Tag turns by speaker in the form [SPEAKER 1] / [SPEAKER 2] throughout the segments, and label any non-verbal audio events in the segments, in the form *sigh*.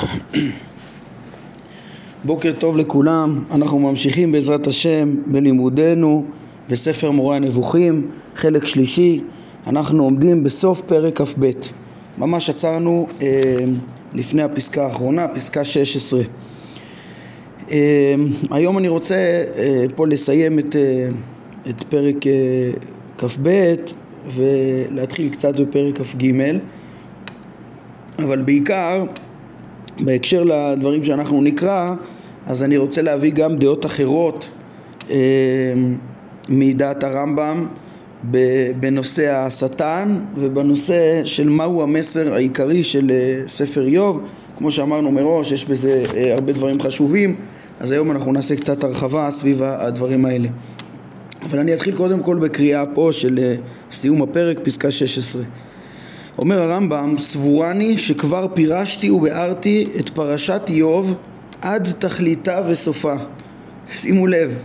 [SPEAKER 1] *clears throat* בוקר טוב לכולם, אנחנו ממשיכים בעזרת השם בלימודנו בספר מורה הנבוכים, חלק שלישי, אנחנו עומדים בסוף פרק כ"ב, ממש עצרנו אה, לפני הפסקה האחרונה, פסקה 16. אה, היום אני רוצה אה, פה לסיים את, אה, את פרק אה, כ"ב ולהתחיל קצת בפרק כ"ג, אבל בעיקר בהקשר לדברים שאנחנו נקרא, אז אני רוצה להביא גם דעות אחרות אה, מדעת הרמב"ם בנושא השטן ובנושא של מהו המסר העיקרי של אה, ספר איוב. כמו שאמרנו מראש, יש בזה אה, הרבה דברים חשובים, אז היום אנחנו נעשה קצת הרחבה סביב הדברים האלה. אבל אני אתחיל קודם כל בקריאה פה של אה, סיום הפרק, פסקה 16. אומר הרמב"ם, סבורני שכבר פירשתי וביארתי את פרשת איוב עד תכליתה וסופה. שימו לב,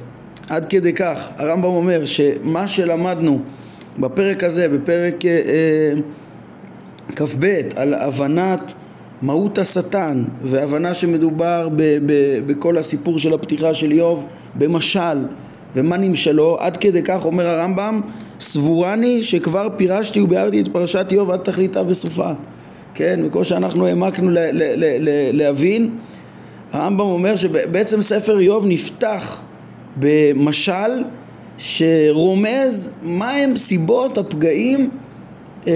[SPEAKER 1] עד כדי כך. הרמב"ם אומר שמה שלמדנו בפרק הזה, בפרק אה, אה, כ"ב, על הבנת מהות השטן והבנה שמדובר ב, ב, בכל הסיפור של הפתיחה של איוב במשל ומה נמשלו, עד כדי כך אומר הרמב"ם, סבורני שכבר פירשתי וביארתי את פרשת איוב עד תכליתה וסופה. כן, וכמו שאנחנו העמקנו ל- ל- ל- להבין, הרמב"ם אומר שבעצם ספר איוב נפתח במשל שרומז מהם סיבות הפגעים אה,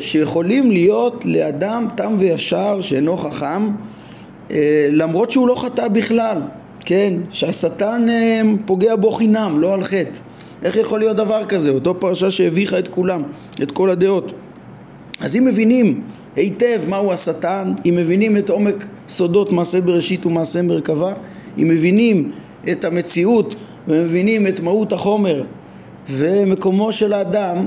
[SPEAKER 1] שיכולים להיות לאדם תם וישר שאינו חכם אה, למרות שהוא לא חטא בכלל כן, שהשטן אה, פוגע בו חינם, לא על חטא. איך יכול להיות דבר כזה? אותו פרשה שהביכה את כולם, את כל הדעות. אז אם מבינים היטב מהו השטן, אם מבינים את עומק סודות מעשה בראשית ומעשה מרכבה, אם מבינים את המציאות ומבינים את מהות החומר ומקומו של האדם,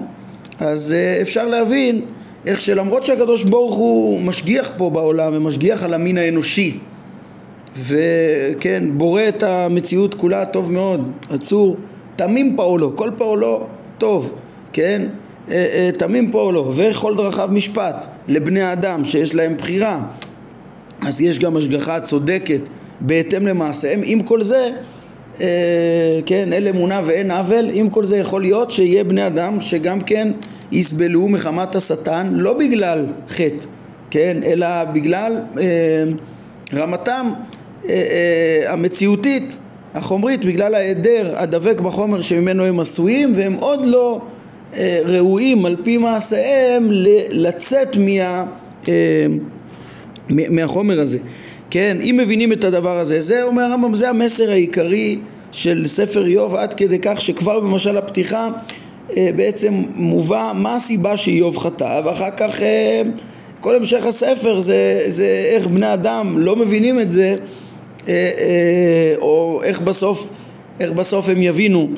[SPEAKER 1] אז אה, אפשר להבין איך שלמרות שהקדוש ברוך הוא משגיח פה בעולם ומשגיח על המין האנושי וכן, בורא את המציאות כולה טוב מאוד, עצור, תמים פאולו, כל פאולו טוב, כן, אה, אה, תמים פאולו, וכל דרכיו משפט לבני האדם שיש להם בחירה, אז יש גם השגחה צודקת בהתאם למעשיהם, עם כל זה, אה, כן, אין אמונה ואין עוול, עם כל זה יכול להיות שיהיה בני אדם שגם כן יסבלו מחמת השטן, לא בגלל חטא, כן, אלא בגלל רמתם המציאותית, החומרית, בגלל ההיעדר הדבק בחומר שממנו הם עשויים והם עוד לא אה, ראויים על פי מעשיהם לצאת מה, מהחומר הזה. כן, אם מבינים את הדבר הזה, זה אומר הרמב"ם, זה המסר העיקרי של ספר איוב עד כדי כך שכבר במשל הפתיחה בעצם מובא מה הסיבה שאיוב חטא ואחר כך כל המשך הספר זה, זה איך בני אדם לא מבינים את זה אה, אה, או איך בסוף, איך בסוף הם יבינו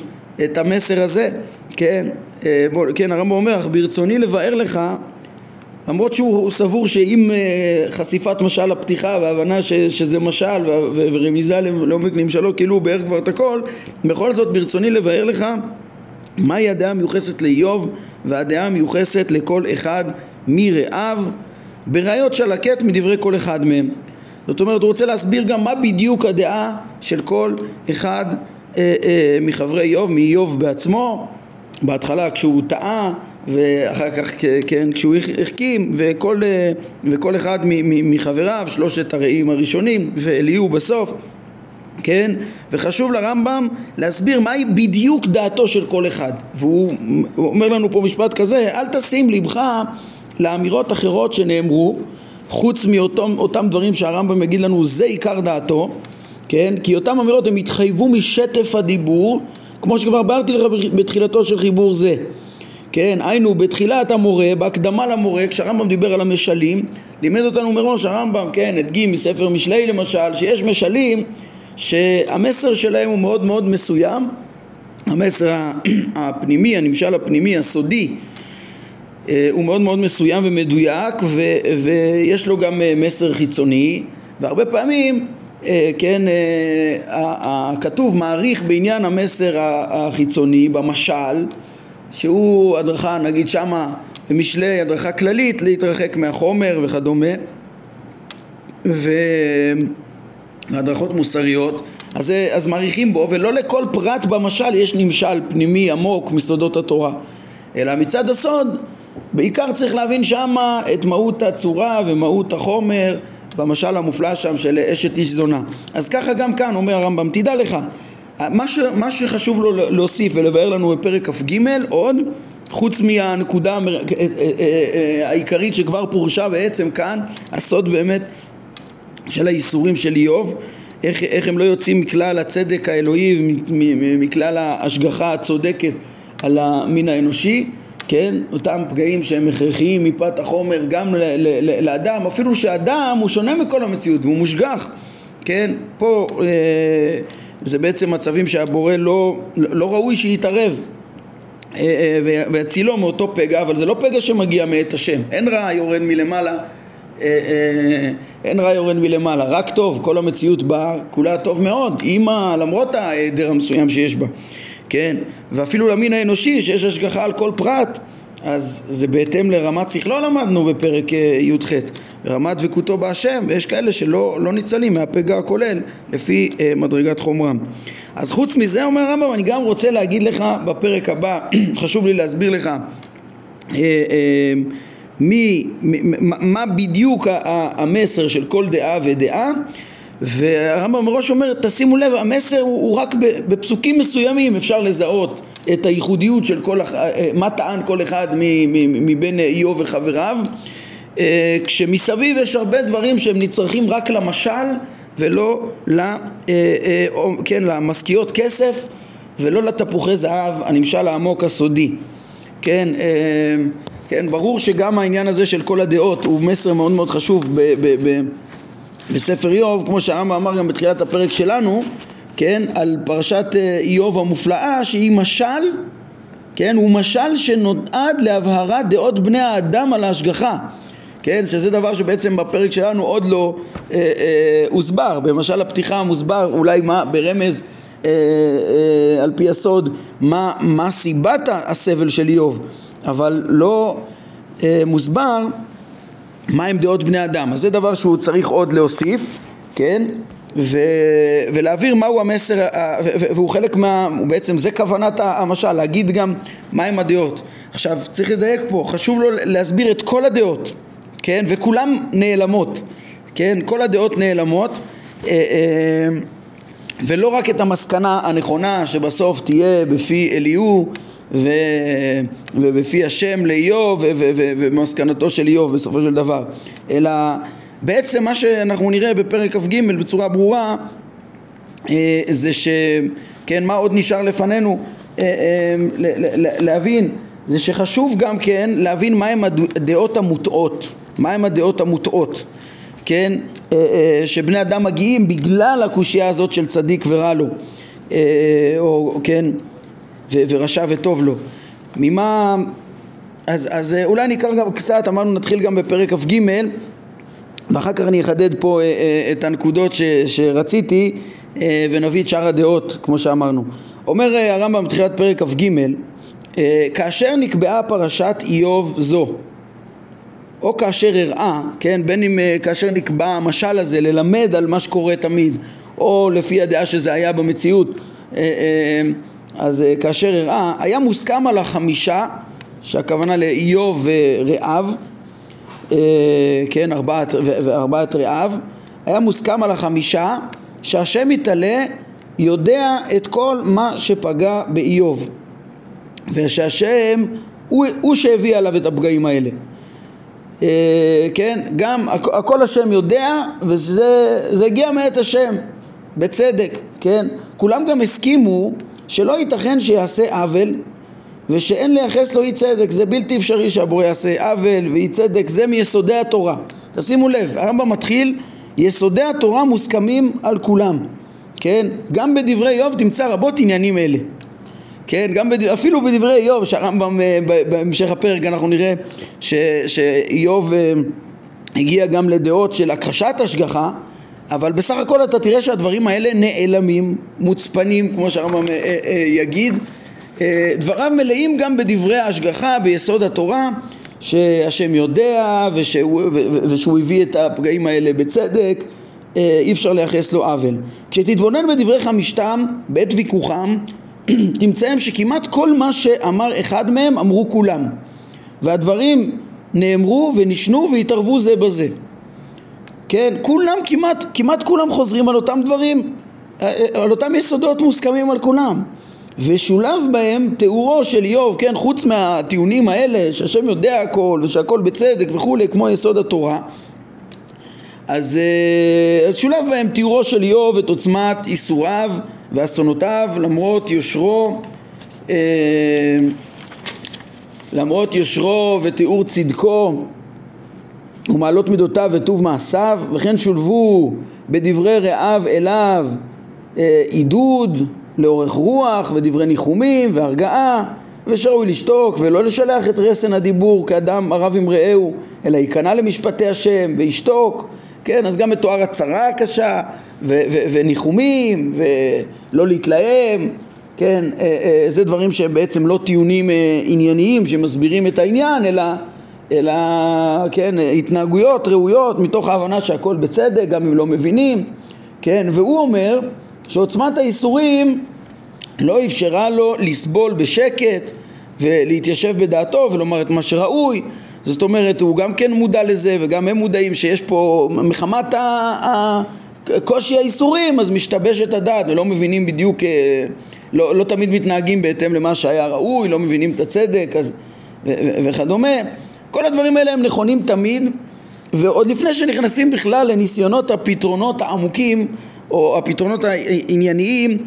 [SPEAKER 1] את המסר הזה, כן, אה, בוא, כן הרמב"ם אומר, אך ברצוני לבאר לך למרות שהוא סבור שעם חשיפת משל הפתיחה והבנה ש, שזה משל ורמיזה לעומק נמשלו כאילו הוא באר כבר את הכל בכל זאת ברצוני לבאר לך מהי הדעה המיוחסת לאיוב והדעה המיוחסת לכל אחד מרעיו? בראיות שלקט מדברי כל אחד מהם זאת אומרת הוא רוצה להסביר גם מה בדיוק הדעה של כל אחד אה, אה, מחברי איוב, מאיוב בעצמו. בהתחלה כשהוא טעה ואחר כך כן כשהוא החכים וכל, אה, וכל אחד מחבריו שלושת הרעים הראשונים ואליהו בסוף כן? וחשוב לרמב"ם להסביר מהי בדיוק דעתו של כל אחד. והוא אומר לנו פה משפט כזה אל תשים לבך לאמירות אחרות שנאמרו חוץ מאותם דברים שהרמב"ם יגיד לנו זה עיקר דעתו, כן? כי אותם אמירות הם התחייבו משטף הדיבור, כמו שכבר בארתי לך בתחילתו של חיבור זה. כן, היינו בתחילת המורה, בהקדמה למורה, כשהרמב"ם דיבר על המשלים, לימד אותנו מראש הרמב"ם, כן, הדגים מספר משלי למשל, שיש משלים שהמסר שלהם הוא מאוד מאוד מסוים, המסר *clears throat* הפנימי, הנמשל הפנימי, הסודי, הוא מאוד מאוד מסוים ומדויק ו, ויש לו גם אה, מסר חיצוני והרבה פעמים אה, כן, הכתוב מעריך בעניין המסר החיצוני במשל שהוא הדרכה נגיד שמה במשלי הדרכה כללית להתרחק מהחומר וכדומה. והדרכות מוסריות, אז, אז מעריכים בו, ולא לכל פרט במשל יש נמשל פנימי עמוק מסודות התורה, אלא מצד הסוד, בעיקר צריך להבין שמה את מהות הצורה ומהות החומר במשל המופלא שם של אשת איש זונה. אז ככה גם כאן אומר הרמב"ם, תדע לך, מה, ש, מה שחשוב לו להוסיף ולבאר לנו בפרק כ"ג עוד, חוץ מהנקודה אה, אה, אה, העיקרית שכבר פורשה בעצם כאן, הסוד באמת של האיסורים של איוב, איך, איך הם לא יוצאים מכלל הצדק האלוהי, מכלל ההשגחה הצודקת על המין האנושי, כן? אותם פגעים שהם הכרחיים מפת החומר גם ל- ל- ל- לאדם, אפילו שאדם הוא שונה מכל המציאות והוא מושגח, כן? פה אה, זה בעצם מצבים שהבורא לא, לא ראוי שיתערב אה, אה, ויצילו מאותו פגע, אבל זה לא פגע שמגיע מאת השם, אין רע יורד מלמעלה אה, אה, אין רע יורד מלמעלה, רק טוב, כל המציאות בה כולה טוב מאוד, אימא, למרות ההיעדר המסוים שיש בה, כן, ואפילו למין האנושי שיש השגחה על כל פרט, אז זה בהתאם לרמת שכלו למדנו בפרק אה, י"ח, רמת דבקותו בהשם, ויש כאלה שלא לא ניצלים מהפגע הכולל לפי אה, מדרגת חומרם. אז חוץ מזה אומר הרמב"ם, אני גם רוצה להגיד לך בפרק הבא, *clears throat* חשוב לי להסביר לך אה, אה, מי, מה בדיוק המסר של כל דעה ודעה והרמב"ם מראש אומר תשימו לב המסר הוא, הוא רק בפסוקים מסוימים אפשר לזהות את הייחודיות של כל, אה, מה טען כל אחד מבין איוב וחבריו. אה, כשמסביב יש הרבה דברים שהם נצרכים רק למשל ולא אה, כן, למשכיות כסף ולא לתפוחי זהב הנמשל העמוק הסודי. כן כן, ברור שגם העניין הזה של כל הדעות הוא מסר מאוד מאוד חשוב ב- ב- ב- בספר איוב, כמו שהרמב"ם אמר גם בתחילת הפרק שלנו, כן, על פרשת אה, איוב המופלאה שהיא משל, כן, הוא משל שנועד להבהרת דעות בני האדם על ההשגחה, כן, שזה דבר שבעצם בפרק שלנו עוד לא אה, אה, הוסבר, במשל הפתיחה מוסבר אולי מה ברמז אה, אה, על פי הסוד מה, מה סיבת הסבל של איוב. אבל לא אה, מוסבר מהם דעות בני אדם. אז זה דבר שהוא צריך עוד להוסיף, כן? ו... ולהעביר מהו המסר, והוא חלק מה... בעצם זה כוונת המשל, להגיד גם מהם הדעות. עכשיו צריך לדייק פה, חשוב לו להסביר את כל הדעות, כן? וכולם נעלמות, כן? כל הדעות נעלמות אה, אה, ולא רק את המסקנה הנכונה שבסוף תהיה בפי אליהו ו... ובפי השם לאיוב ומסקנתו של איוב בסופו של דבר. אלא בעצם מה שאנחנו נראה בפרק כ"ג בצורה ברורה אה, זה שכן מה עוד נשאר לפנינו? אה, אה, להבין זה שחשוב גם כן להבין מהם הדעות המוטעות. מהם הדעות המוטעות כן? שבני אדם מגיעים בגלל הקושייה הזאת של צדיק ורע לו. או כן ורשע וטוב לו. ממה... אז, אז אה, אולי נקרא גם קצת, אמרנו נתחיל גם בפרק כ"ג ואחר כך אני אחדד פה אה, אה, את הנקודות ש, שרציתי ונביא את שאר הדעות כמו שאמרנו. אומר הרמב"ם בתחילת פרק כ"ג כאשר נקבעה פרשת איוב זו או כאשר הראה, כן, בין אם כאשר נקבע המשל הזה ללמד על מה שקורה תמיד או לפי הדעה שזה היה במציאות אז אה, כאשר הראה, היה מוסכם על החמישה, שהכוונה לאיוב ורעב, אה, כן, ארבעת, וארבעת רעב, היה מוסכם על החמישה שהשם יתעלה יודע את כל מה שפגע באיוב ושהשם הוא, הוא שהביא עליו את הפגעים האלה. אה, כן, גם הכל השם יודע וזה הגיע מאת השם בצדק, כן, כולם גם הסכימו שלא ייתכן שיעשה עוול ושאין לייחס לו אי צדק, זה בלתי אפשרי שהבורא יעשה עוול ואי צדק, זה מיסודי התורה. תשימו לב, הרמב"ם מתחיל, יסודי התורה מוסכמים על כולם, כן? גם בדברי איוב תמצא רבות עניינים אלה. כן, גם בד... אפילו בדברי איוב, שהרמב"ם אה, בהמשך הפרק אנחנו נראה שאיוב אה, הגיע גם לדעות של הכחשת השגחה אבל בסך הכל אתה תראה שהדברים האלה נעלמים, מוצפנים, כמו שהרמב"ם אה, אה, אה, יגיד. דבריו מלאים גם בדברי ההשגחה, ביסוד התורה, שהשם יודע ושהוא, ושהוא הביא את הפגעים האלה בצדק, אי אפשר לייחס לו עוול. כשתתבונן בדברי חמישתם בעת ויכוחם, *clears throat* תמצאם שכמעט כל מה שאמר אחד מהם אמרו כולם, והדברים נאמרו ונשנו והתערבו זה בזה. כן, כולם כמעט, כמעט כולם חוזרים על אותם דברים, אה, אה, על אותם יסודות מוסכמים על כולם. ושולב בהם תיאורו של איוב, כן, חוץ מהטיעונים האלה שהשם יודע הכל ושהכל בצדק וכולי, כמו יסוד התורה, אז, אה, אז שולב בהם תיאורו של איוב את עוצמת איסוריו ואסונותיו למרות יושרו למרות יושרו ותיאור צדקו ומעלות מידותיו וטוב מעשיו וכן שולבו בדברי רעיו אליו אה, עידוד לאורך רוח ודברי ניחומים והרגעה ושראוי לשתוק ולא לשלח את רסן הדיבור כאדם הרב עם רעהו אלא ייכנע למשפטי השם וישתוק. כן אז גם מתואר הצרה הקשה ו- ו- וניחומים ולא להתלהם. כן אה, אה, זה דברים שהם בעצם לא טיעונים אה, ענייניים שמסבירים את העניין אלא אלא כן התנהגויות ראויות מתוך ההבנה שהכל בצדק גם אם לא מבינים כן? והוא אומר שעוצמת האיסורים לא אפשרה לו לסבול בשקט ולהתיישב בדעתו ולומר את מה שראוי. זאת אומרת הוא גם כן מודע לזה וגם הם מודעים שיש פה מחמת קושי האיסורים אז משתבשת הדעת ולא מבינים בדיוק אה, לא, לא תמיד מתנהגים בהתאם למה שהיה ראוי לא מבינים את הצדק אז, וכדומה כל הדברים האלה הם נכונים תמיד ועוד לפני שנכנסים בכלל לניסיונות הפתרונות העמוקים או הפתרונות הענייניים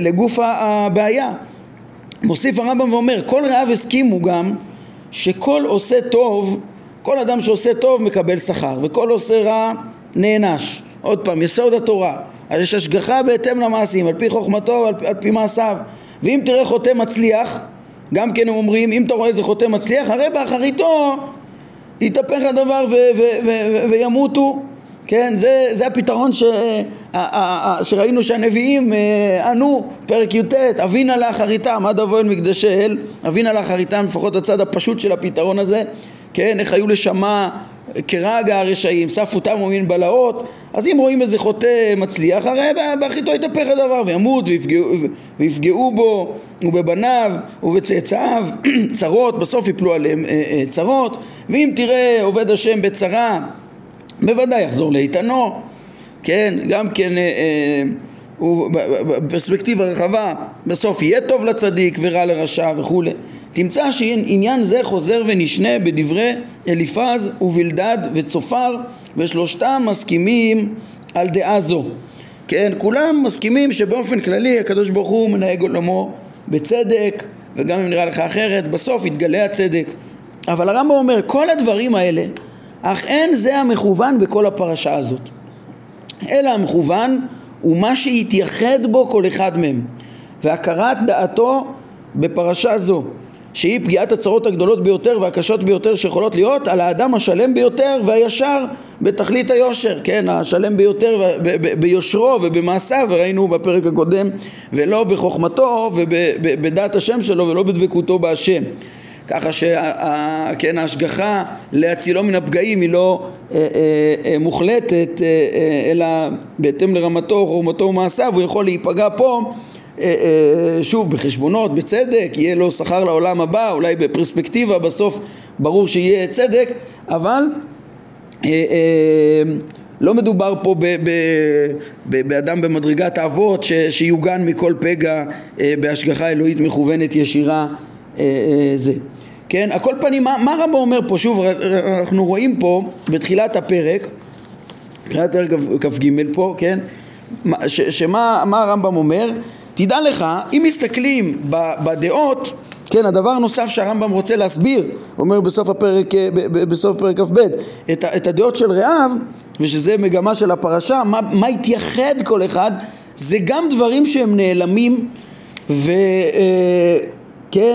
[SPEAKER 1] לגוף הבעיה. מוסיף הרמב"ם ואומר, כל רעיו הסכימו גם שכל עושה טוב, כל אדם שעושה טוב מקבל שכר, וכל עושה רע נענש. עוד פעם, יסוד התורה. אז יש השגחה בהתאם למעשים, על פי חוכמתו ועל על פי מעשיו. ואם תראה חוטא מצליח, גם כן הם אומרים, אם אתה רואה איזה חוטא מצליח, הרי באחריתו יתהפך הדבר וימותו. כן, זה, זה הפתרון ש, שראינו שהנביאים אה, ענו, פרק י"ט, אבינה לאחריתם, עד אל מקדשי אל, אבינה לאחריתם, לפחות הצד הפשוט של הפתרון הזה, כן, איך היו לשמה כרגע הרשעים, ספו תמו מן בלהות, אז אם רואים איזה חוטא מצליח, הרי באחיתו יתהפך הדבר, וימות ויפגעו, ויפגעו בו ובבניו ובצאצאיו, *clears throat* צרות, בסוף יפלו עליהם אה, אה, צרות, ואם תראה עובד השם בצרה בוודאי יחזור לאיתנו, כן, גם כן אה, בפרספקטיבה רחבה, בסוף יהיה טוב לצדיק ורע לרשע וכולי. תמצא שעניין זה חוזר ונשנה בדברי אליפז ובלדד וצופר ושלושתם מסכימים על דעה זו. כן, כולם מסכימים שבאופן כללי הקדוש ברוך הוא מנהג עולמו בצדק וגם אם נראה לך אחרת בסוף יתגלה הצדק אבל הרמב"ם אומר כל הדברים האלה אך אין זה המכוון בכל הפרשה הזאת. אלא המכוון הוא מה שהתייחד בו כל אחד מהם, והכרת דעתו בפרשה זו, שהיא פגיעת הצרות הגדולות ביותר והקשות ביותר שיכולות להיות על האדם השלם ביותר והישר בתכלית היושר, כן, השלם ביותר ביושרו ובמעשיו, ראינו בפרק הקודם, ולא בחוכמתו ובדעת השם שלו ולא בדבקותו בהשם. ככה שכן ההשגחה להצילו מן הפגעים היא לא אה, אה, אה, מוחלטת אלא בהתאם לרמתו, חורמתו ומעשיו הוא יכול להיפגע פה שוב בחשבונות, בצדק, יהיה לו שכר לעולם הבא, אולי בפרספקטיבה בסוף ברור שיהיה צדק, אבל לא מדובר פה ב, ב, ב, באדם במדרגת האבות שיוגן מכל פגע בהשגחה אלוהית מכוונת ישירה זה. כן, על כל פנים, מה, מה רבו אומר פה? שוב, אנחנו רואים פה בתחילת הפרק, בתחילת פרק כ"ג פה, כן, ש, שמה הרמב"ם אומר? תדע לך, אם מסתכלים בדעות, כן, הדבר הנוסף שהרמב"ם רוצה להסביר, אומר בסוף הפרק, בסוף פרק כ"ב, את, את הדעות של רעיו, ושזה מגמה של הפרשה, מה, מה התייחד כל אחד, זה גם דברים שהם נעלמים, וכן, אה,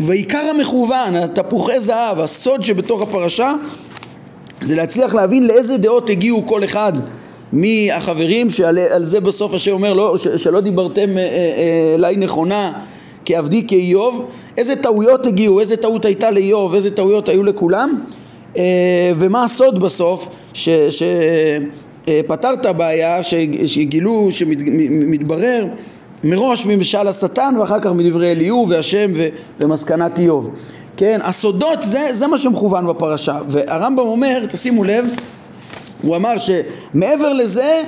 [SPEAKER 1] ועיקר המכוון, התפוחי זהב, הסוד שבתוך הפרשה זה להצליח להבין לאיזה דעות הגיעו כל אחד מהחברים שעל זה בסוף השם אומר לא, שלא דיברתם אה, אה, אליי נכונה כעבדי כאיוב איזה טעויות הגיעו, איזה טעות הייתה לאיוב, איזה טעויות היו לכולם. אה, ומה הסוד בסוף? שפתר את הבעיה, שגילו, שמתברר מראש ממשל השטן ואחר כך מדברי אליהו והשם ומסקנת איוב. כן, הסודות זה, זה מה שמכוון בפרשה. והרמב"ם אומר, תשימו לב, הוא אמר שמעבר לזה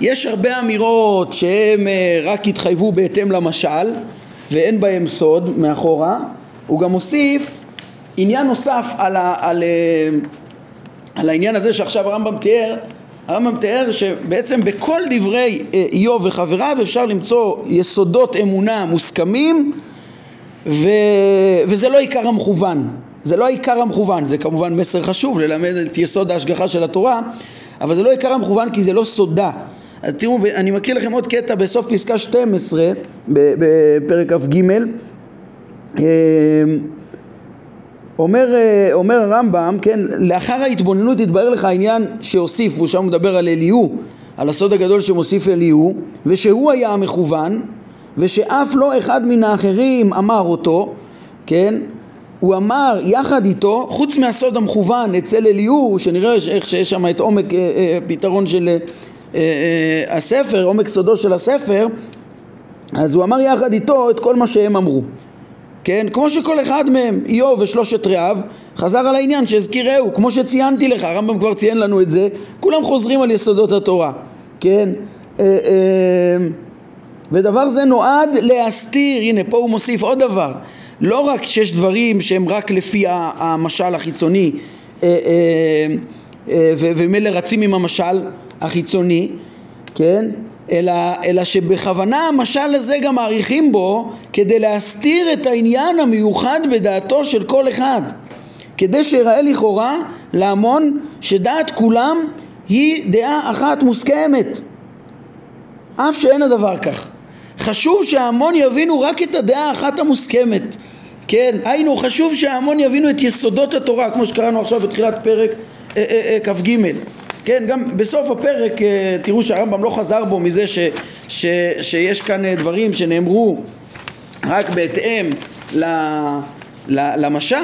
[SPEAKER 1] יש הרבה אמירות שהם אה, רק התחייבו בהתאם למשל ואין בהם סוד מאחורה, הוא גם מוסיף עניין נוסף על, ה, על, אה, על העניין הזה שעכשיו הרמב"ם תיאר, הרמב"ם תיאר שבעצם בכל דברי אה, איוב וחבריו אפשר למצוא יסודות אמונה מוסכמים ו... וזה לא עיקר המכוון, זה לא עיקר המכוון, זה כמובן מסר חשוב ללמד את יסוד ההשגחה של התורה, אבל זה לא עיקר המכוון כי זה לא סודה. אז תראו, אני מכיר לכם עוד קטע בסוף פסקה 12 בפרק כ"ג אמ, אומר, אומר הרמב"ם, כן, לאחר ההתבוננות התברר לך העניין שהוסיף, הוא שם מדבר על אליהו, על הסוד הגדול שמוסיף אליהו, ושהוא היה המכוון, ושאף לא אחד מן האחרים אמר אותו, כן, הוא אמר יחד איתו, חוץ מהסוד המכוון אצל אליהו, שנראה איך שיש שם את עומק אה, אה, פתרון של אה, הספר, עומק סודו של הספר, אז הוא אמר יחד איתו את כל מה שהם אמרו. כן? כמו שכל אחד מהם, איוב ושלושת רעיו, חזר על העניין שהזכירהו, כמו שציינתי לך, הרמב"ם כבר ציין לנו את זה, כולם חוזרים על יסודות התורה, כן? ודבר זה נועד להסתיר, הנה פה הוא מוסיף עוד דבר, לא רק שיש דברים שהם רק לפי המשל החיצוני ומילא רצים עם המשל החיצוני, כן? אלא, אלא שבכוונה המשל הזה גם מעריכים בו כדי להסתיר את העניין המיוחד בדעתו של כל אחד. כדי שיראה לכאורה להמון שדעת כולם היא דעה אחת מוסכמת. אף שאין הדבר כך חשוב שההמון יבינו רק את הדעה האחת המוסכמת. כן, היינו חשוב שההמון יבינו את יסודות התורה כמו שקראנו עכשיו בתחילת פרק אה, אה, אה, כ"ג. כן, גם בסוף הפרק תראו שהרמב"ם לא חזר בו מזה ש, ש, שיש כאן דברים שנאמרו רק בהתאם ל, ל, למשל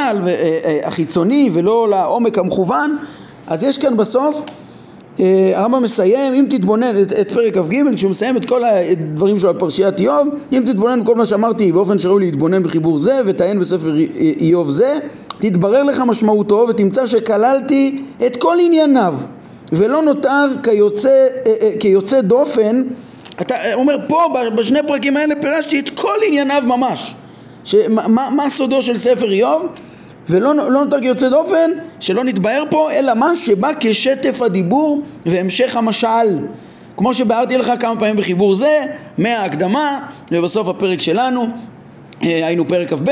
[SPEAKER 1] החיצוני ולא לעומק המכוון. אז יש כאן בסוף הרמב"ם מסיים, אם תתבונן את, את פרק כ"ג, כשהוא מסיים את כל הדברים שלו על פרשיית איוב, אם תתבונן בכל מה שאמרתי באופן שראוי להתבונן בחיבור זה ותעיין בספר איוב זה, תתברר לך משמעותו ותמצא שכללתי את כל ענייניו ולא נותר כיוצא, אה, אה, כיוצא דופן. אתה אה, אומר פה בשני פרקים האלה פירשתי את כל ענייניו ממש. שמה, מה סודו של ספר איוב ולא לא נותר כיוצא דופן שלא נתבהר פה אלא מה שבא כשטף הדיבור והמשך המשל. כמו שביארתי לך כמה פעמים בחיבור זה מההקדמה ובסוף הפרק שלנו היינו פרק כ"ב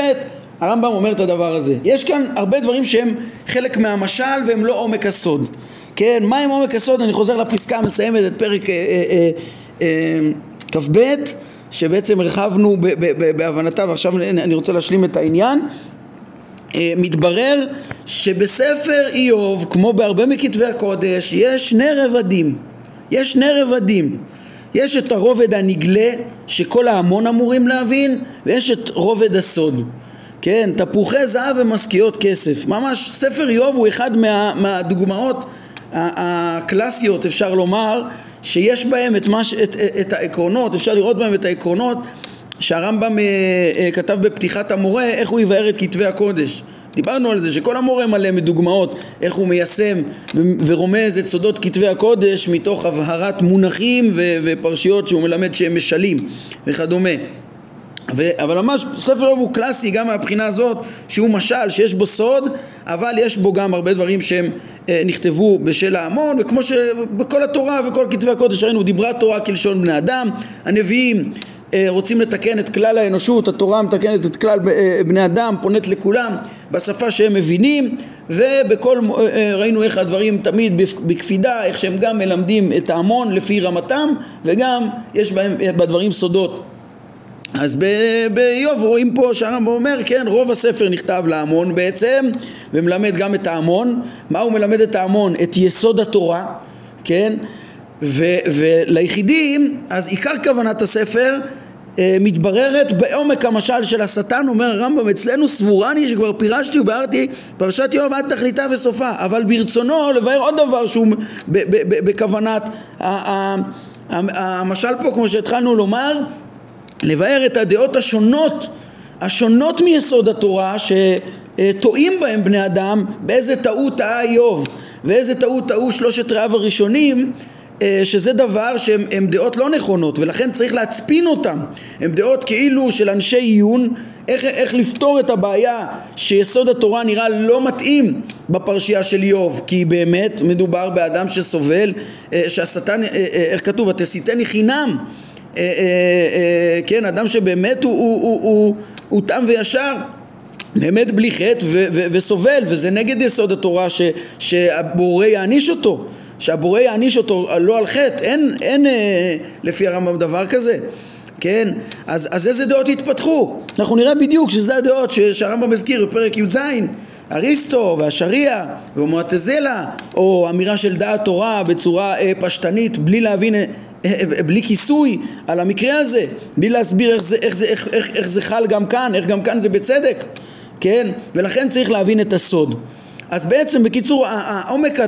[SPEAKER 1] הרמב"ם אומר את הדבר הזה. יש כאן הרבה דברים שהם חלק מהמשל והם לא עומק הסוד. כן, מה עם עומק הסוד? אני חוזר לפסקה המסיימת את פרק אה, אה, אה, כ"ב שבעצם הרחבנו בהבנתה ועכשיו אני רוצה להשלים את העניין מתברר שבספר איוב כמו בהרבה מכתבי הקודש יש שני רבדים. יש שני רבדים. יש את הרובד הנגלה שכל ההמון אמורים להבין ויש את רובד הסוד. כן, תפוחי זהב ומשכיות כסף. ממש ספר איוב הוא אחד מה, מהדוגמאות הקלאסיות אפשר לומר שיש בהם את, מש, את, את העקרונות, אפשר לראות בהם את העקרונות שהרמב"ם אה, אה, כתב בפתיחת המורה איך הוא יבאר את כתבי הקודש. דיברנו על זה שכל המורה מלא מדוגמאות איך הוא מיישם ורומז את סודות כתבי הקודש מתוך הבהרת מונחים ופרשיות שהוא מלמד שהם משלים וכדומה. ו, אבל ממש ספר רב הוא קלאסי גם מהבחינה הזאת שהוא משל שיש בו סוד אבל יש בו גם הרבה דברים שהם אה, נכתבו בשל ההמון וכמו שבכל התורה וכל כתבי הקודש ראינו דיברה תורה כלשון בני אדם הנביאים רוצים לתקן את כלל האנושות התורה מתקנת את כלל אה, בני אדם פונית לכולם בשפה שהם מבינים ובכל אה, אה, ראינו איך הדברים תמיד בקפידה איך שהם גם מלמדים את ההמון לפי רמתם וגם יש בהם בדברים סודות. אז באיוב רואים פה שהרמב"ם אומר כן רוב הספר נכתב להמון בעצם ומלמד גם את ההמון. מה הוא מלמד את ההמון? את יסוד התורה כן? ו, וליחידים אז עיקר כוונת הספר אה, מתבררת בעומק המשל של השטן, אומר הרמב"ם, אצלנו סבורני שכבר פירשתי וביארתי פרשת יואב עד תכליתה וסופה, אבל ברצונו לבאר עוד דבר שהוא בכוונת המשל פה, כמו שהתחלנו לומר, לבאר את הדעות השונות, השונות מיסוד התורה, שטועים בהם בני אדם, באיזה טעות טעה איוב ואיזה טעות טעו שלושת רעיו הראשונים אה, שזה דבר שהן דעות לא נכונות ולכן צריך להצפין אותן הן דעות כאילו של אנשי עיון איך, איך לפתור את הבעיה שיסוד התורה נראה לא מתאים בפרשייה של איוב כי באמת מדובר באדם שסובל אה, שהשטן, אה, איך כתוב, התסיתני חינם כן, אדם שבאמת הוא, הוא, הוא, הוא, הוא תם וישר באמת בלי חטא וסובל וזה נגד יסוד התורה ש, שהבורא יעניש אותו שהבורא יעניש אותו לא על חטא, אין, אין אה, לפי הרמב"ם דבר כזה, כן? אז, אז איזה דעות התפתחו? אנחנו נראה בדיוק שזה הדעות שהרמב"ם הזכיר בפרק י"ז אריסטו והשריעה ומועטזלה או אמירה של דעת תורה בצורה אה, פשטנית בלי להבין אה, אה, בלי כיסוי על המקרה הזה, בלי להסביר איך זה, איך, זה, איך, איך, איך זה חל גם כאן, איך גם כאן זה בצדק, כן? ולכן צריך להבין את הסוד. אז בעצם בקיצור העומק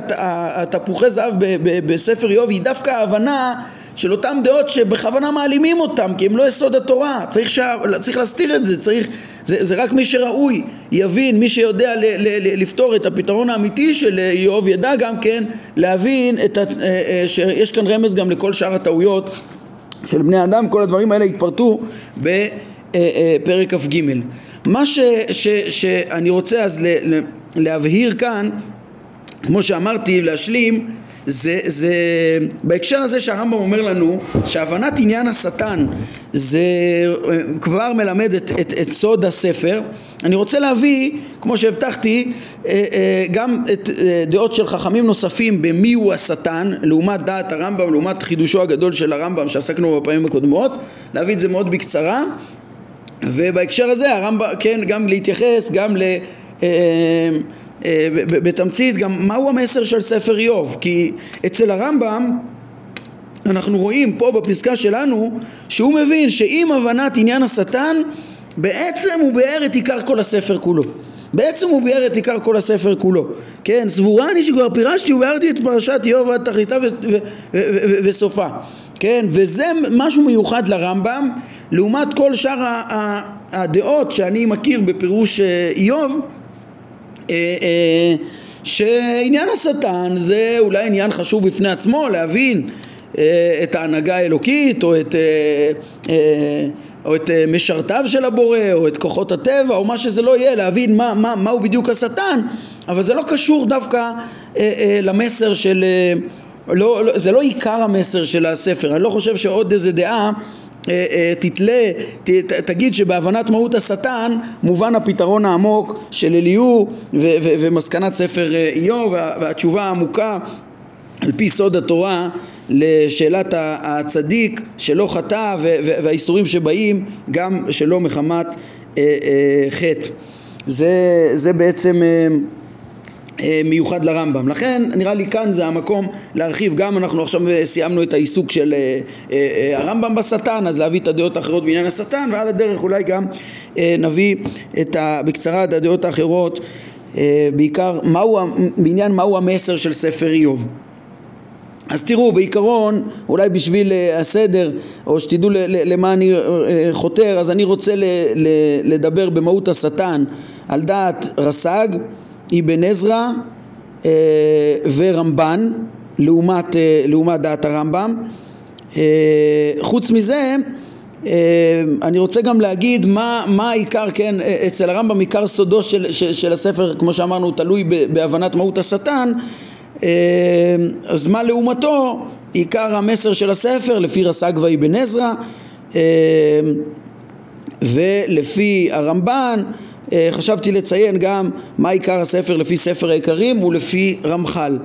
[SPEAKER 1] התפוחי זהב בספר איוב היא דווקא ההבנה של אותם דעות שבכוונה מעלימים אותם כי הם לא יסוד התורה. צריך, שה, צריך להסתיר את זה צריך זה, זה רק מי שראוי יבין מי שיודע ל, ל, ל, לפתור את הפתרון האמיתי של איוב ידע גם כן להבין את ה, אה, אה, שיש כאן רמז גם לכל שאר הטעויות של בני אדם. כל הדברים האלה התפרטו בפרק כ"ג. מה ש, ש, שאני רוצה אז ל, ל, להבהיר כאן, כמו שאמרתי, להשלים, זה, זה בהקשר הזה שהרמב"ם אומר לנו שהבנת עניין השטן זה אה, כבר מלמד את, את, את סוד הספר אני רוצה להביא, כמו שהבטחתי, אה, אה, גם את דעות של חכמים נוספים במי הוא השטן, לעומת דעת הרמב"ם, לעומת חידושו הגדול של הרמב"ם שעסקנו בפעמים הקודמות, להביא את זה מאוד בקצרה, ובהקשר הזה הרמב"ם, כן, גם להתייחס גם ל... אה, אה, בתמצית גם מהו המסר של ספר איוב? כי אצל הרמב"ם אנחנו רואים פה בפסקה שלנו שהוא מבין שעם הבנת עניין השטן בעצם הוא ביאר את עיקר כל הספר כולו. בעצם הוא ביאר את עיקר כל הספר כולו. כן סבורה אני שכבר פירשתי וביארתי את פרשת איוב עד תכליתה וסופה. כן וזה משהו מיוחד לרמב"ם לעומת כל שאר הדעות שאני מכיר בפירוש אה, איוב שעניין השטן זה אולי עניין חשוב בפני עצמו להבין אה, את ההנהגה האלוקית או את, או את משרתיו של הבורא או את כוחות הטבע או מה שזה לא יהיה להבין מה, מה, מהו בדיוק השטן אבל זה לא קשור דווקא למסר של לא, לא, זה לא עיקר המסר של הספר, אני לא חושב שעוד איזה דעה אה, אה, תתלה, ת, תגיד שבהבנת מהות השטן מובן הפתרון העמוק של אליהו ומסקנת ספר אה, איוב והתשובה העמוקה על פי סוד התורה לשאלת הצדיק שלא חטא והאיסורים שבאים גם שלא מחמת חטא. זה, זה בעצם אה, מיוחד לרמב"ם. לכן נראה לי כאן זה המקום להרחיב, גם אנחנו עכשיו סיימנו את העיסוק של אה, אה, הרמב"ם בשטן, אז להביא את הדעות האחרות בעניין השטן, ועל הדרך אולי גם נביא את ה, בקצרה את הדעות האחרות, בעיקר מהו, בעניין מהו המסר של ספר איוב. אז תראו, בעיקרון, אולי בשביל הסדר, או שתדעו למה אני חותר, אז אני רוצה לדבר במהות השטן על דעת רס"ג אבן עזרא אה, ורמב"ן לעומת, אה, לעומת דעת הרמב"ם. אה, חוץ מזה אני רוצה גם להגיד מה, מה העיקר, כן, אצל הרמב"ם עיקר סודו של, של, של הספר, כמו שאמרנו, תלוי בהבנת מהות השטן, אז מה לעומתו עיקר המסר של הספר לפי רס"ג ואבן עזרא ולפי הרמב"ן חשבתי לציין גם מה עיקר הספר לפי ספר העיקרים ולפי רמח"ל.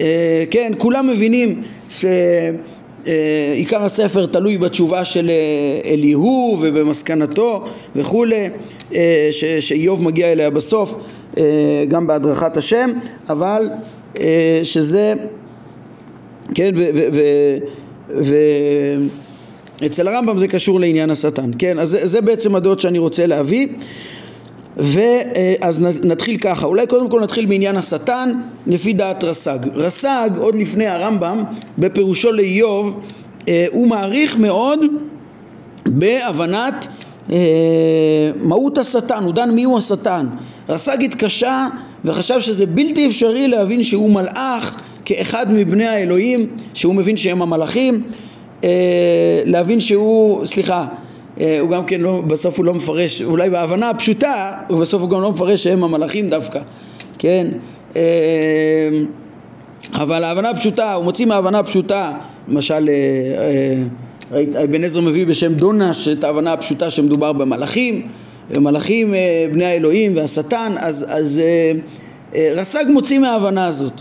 [SPEAKER 1] אה, כן, כולם מבינים שעיקר הספר תלוי בתשובה של אה, אליהו ובמסקנתו וכולי, שאיוב מגיע אליה בסוף גם בהדרכת השם, אבל שזה, כן, ו אצל הרמב"ם זה קשור לעניין השטן, כן? אז זה, זה בעצם הדעות שאני רוצה להביא ואז נתחיל ככה, אולי קודם כל נתחיל בעניין השטן לפי דעת רס"ג. רס"ג עוד לפני הרמב"ם בפירושו לאיוב אה, הוא מעריך מאוד בהבנת אה, מהות השטן, הוא דן מיהו השטן. רס"ג התקשה וחשב שזה בלתי אפשרי להבין שהוא מלאך כאחד מבני האלוהים, שהוא מבין שהם המלאכים, אה, להבין שהוא, סליחה, הוא גם כן לא, בסוף הוא לא מפרש, אולי בהבנה הפשוטה, ובסוף הוא גם לא מפרש שהם המלאכים דווקא, כן? אה, אבל ההבנה הפשוטה, הוא מוציא מההבנה הפשוטה, למשל אבן עזרא מביא בשם דונש את ההבנה הפשוטה שמדובר במלאכים, מלאכים בני האלוהים והשטן, אז, אז רס"ג מוציא מההבנה הזאת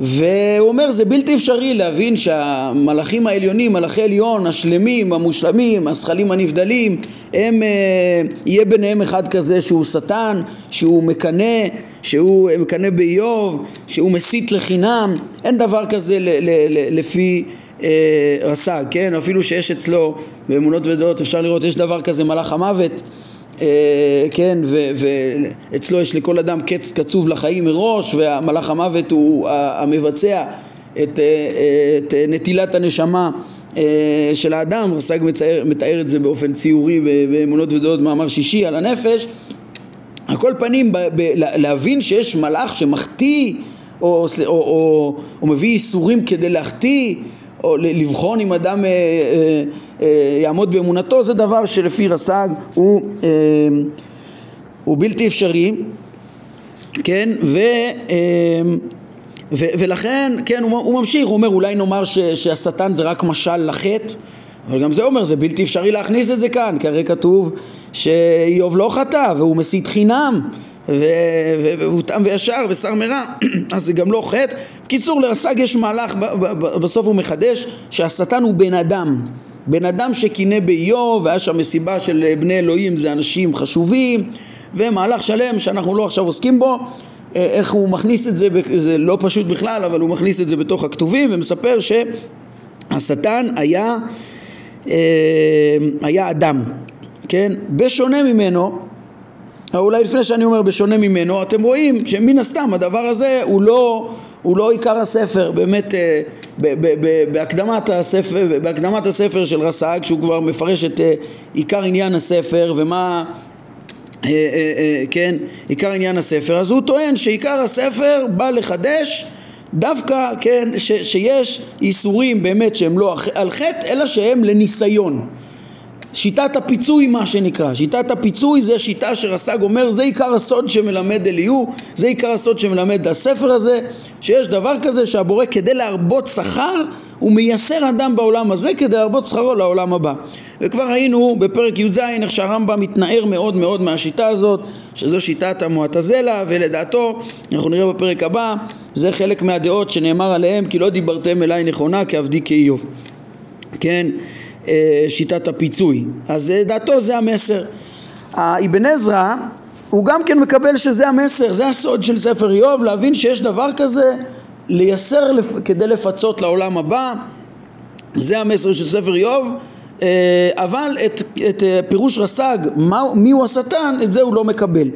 [SPEAKER 1] והוא אומר זה בלתי אפשרי להבין שהמלאכים העליונים, מלאכי עליון, השלמים, המושלמים, הזכלים הנבדלים, הם, אה, יהיה ביניהם אחד כזה שהוא שטן, שהוא מקנא, שהוא מקנא באיוב, שהוא מסית לחינם, אין דבר כזה ל, ל, ל, לפי אה, רס"ג, כן? אפילו שיש אצלו באמונות ודעות אפשר לראות יש דבר כזה מלאך המוות כן, ואצלו יש לכל אדם קץ קצוב לחיים מראש, והמלאך המוות הוא המבצע את, אה, את נטילת הנשמה אה, של האדם, רס"ג מתאר, מתאר את זה באופן ציורי באמונות ודעות מאמר שישי על הנפש. על כל פנים, ב, ב, להבין שיש מלאך שמחטיא או, או, או, או מביא איסורים כדי להחטיא או לבחון אם אדם אה, אה, אה, יעמוד באמונתו זה דבר שלפי רס"ג הוא, אה, הוא בלתי אפשרי כן? ו, אה, ו, ולכן כן הוא, הוא ממשיך הוא אומר אולי נאמר ש, שהשטן זה רק משל לחטא אבל גם זה אומר זה בלתי אפשרי להכניס את זה כאן כי הרי כתוב שאיוב לא חטא והוא מסית חינם והוא תם וישר ושר מרע *clears throat* אז זה גם לא חטא. בקיצור לרס"ג יש מהלך בסוף הוא מחדש שהשטן הוא בן אדם. בן אדם שקינא באיוב והיה שם מסיבה של בני אלוהים זה אנשים חשובים ומהלך שלם שאנחנו לא עכשיו עוסקים בו. אה, איך הוא מכניס את זה, זה לא פשוט בכלל אבל הוא מכניס את זה בתוך הכתובים ומספר שהשטן היה אה, היה אדם כן? בשונה ממנו אולי לפני שאני אומר בשונה ממנו, אתם רואים שמן הסתם הדבר הזה הוא לא, הוא לא עיקר הספר, באמת אה, בהקדמת הספר, בהקדמת הספר של רס"ג, שהוא כבר מפרש את אה, עיקר עניין הספר ומה, אה, כן, עיקר עניין הספר, אז הוא טוען שעיקר הספר בא לחדש דווקא, כן, ש, שיש איסורים באמת שהם לא על חטא, אלא שהם לניסיון. שיטת הפיצוי מה שנקרא, שיטת הפיצוי זה שיטה שרס"ג אומר זה עיקר הסוד שמלמד אליהו, זה עיקר הסוד שמלמד הספר הזה, שיש דבר כזה שהבורא כדי להרבות שכר הוא מייסר אדם בעולם הזה כדי להרבות שכרו לעולם הבא. וכבר ראינו בפרק י"ז איך שהרמב"ם מתנער מאוד מאוד מהשיטה הזאת, שזו שיטת המועטזלה, ולדעתו, אנחנו נראה בפרק הבא, זה חלק מהדעות שנאמר עליהם כי לא דיברתם אליי נכונה כעבדי כאיוב. כן? אה, שיטת הפיצוי. אז אה, דעתו זה המסר. האבן עזרא הוא גם כן מקבל שזה המסר, זה הסוד של ספר איוב, להבין שיש דבר כזה, לייסר לפ... כדי לפצות לעולם הבא, זה המסר של ספר איוב, אה, אבל את, את פירוש רס"ג, מי הוא השטן, את זה הוא לא מקבל.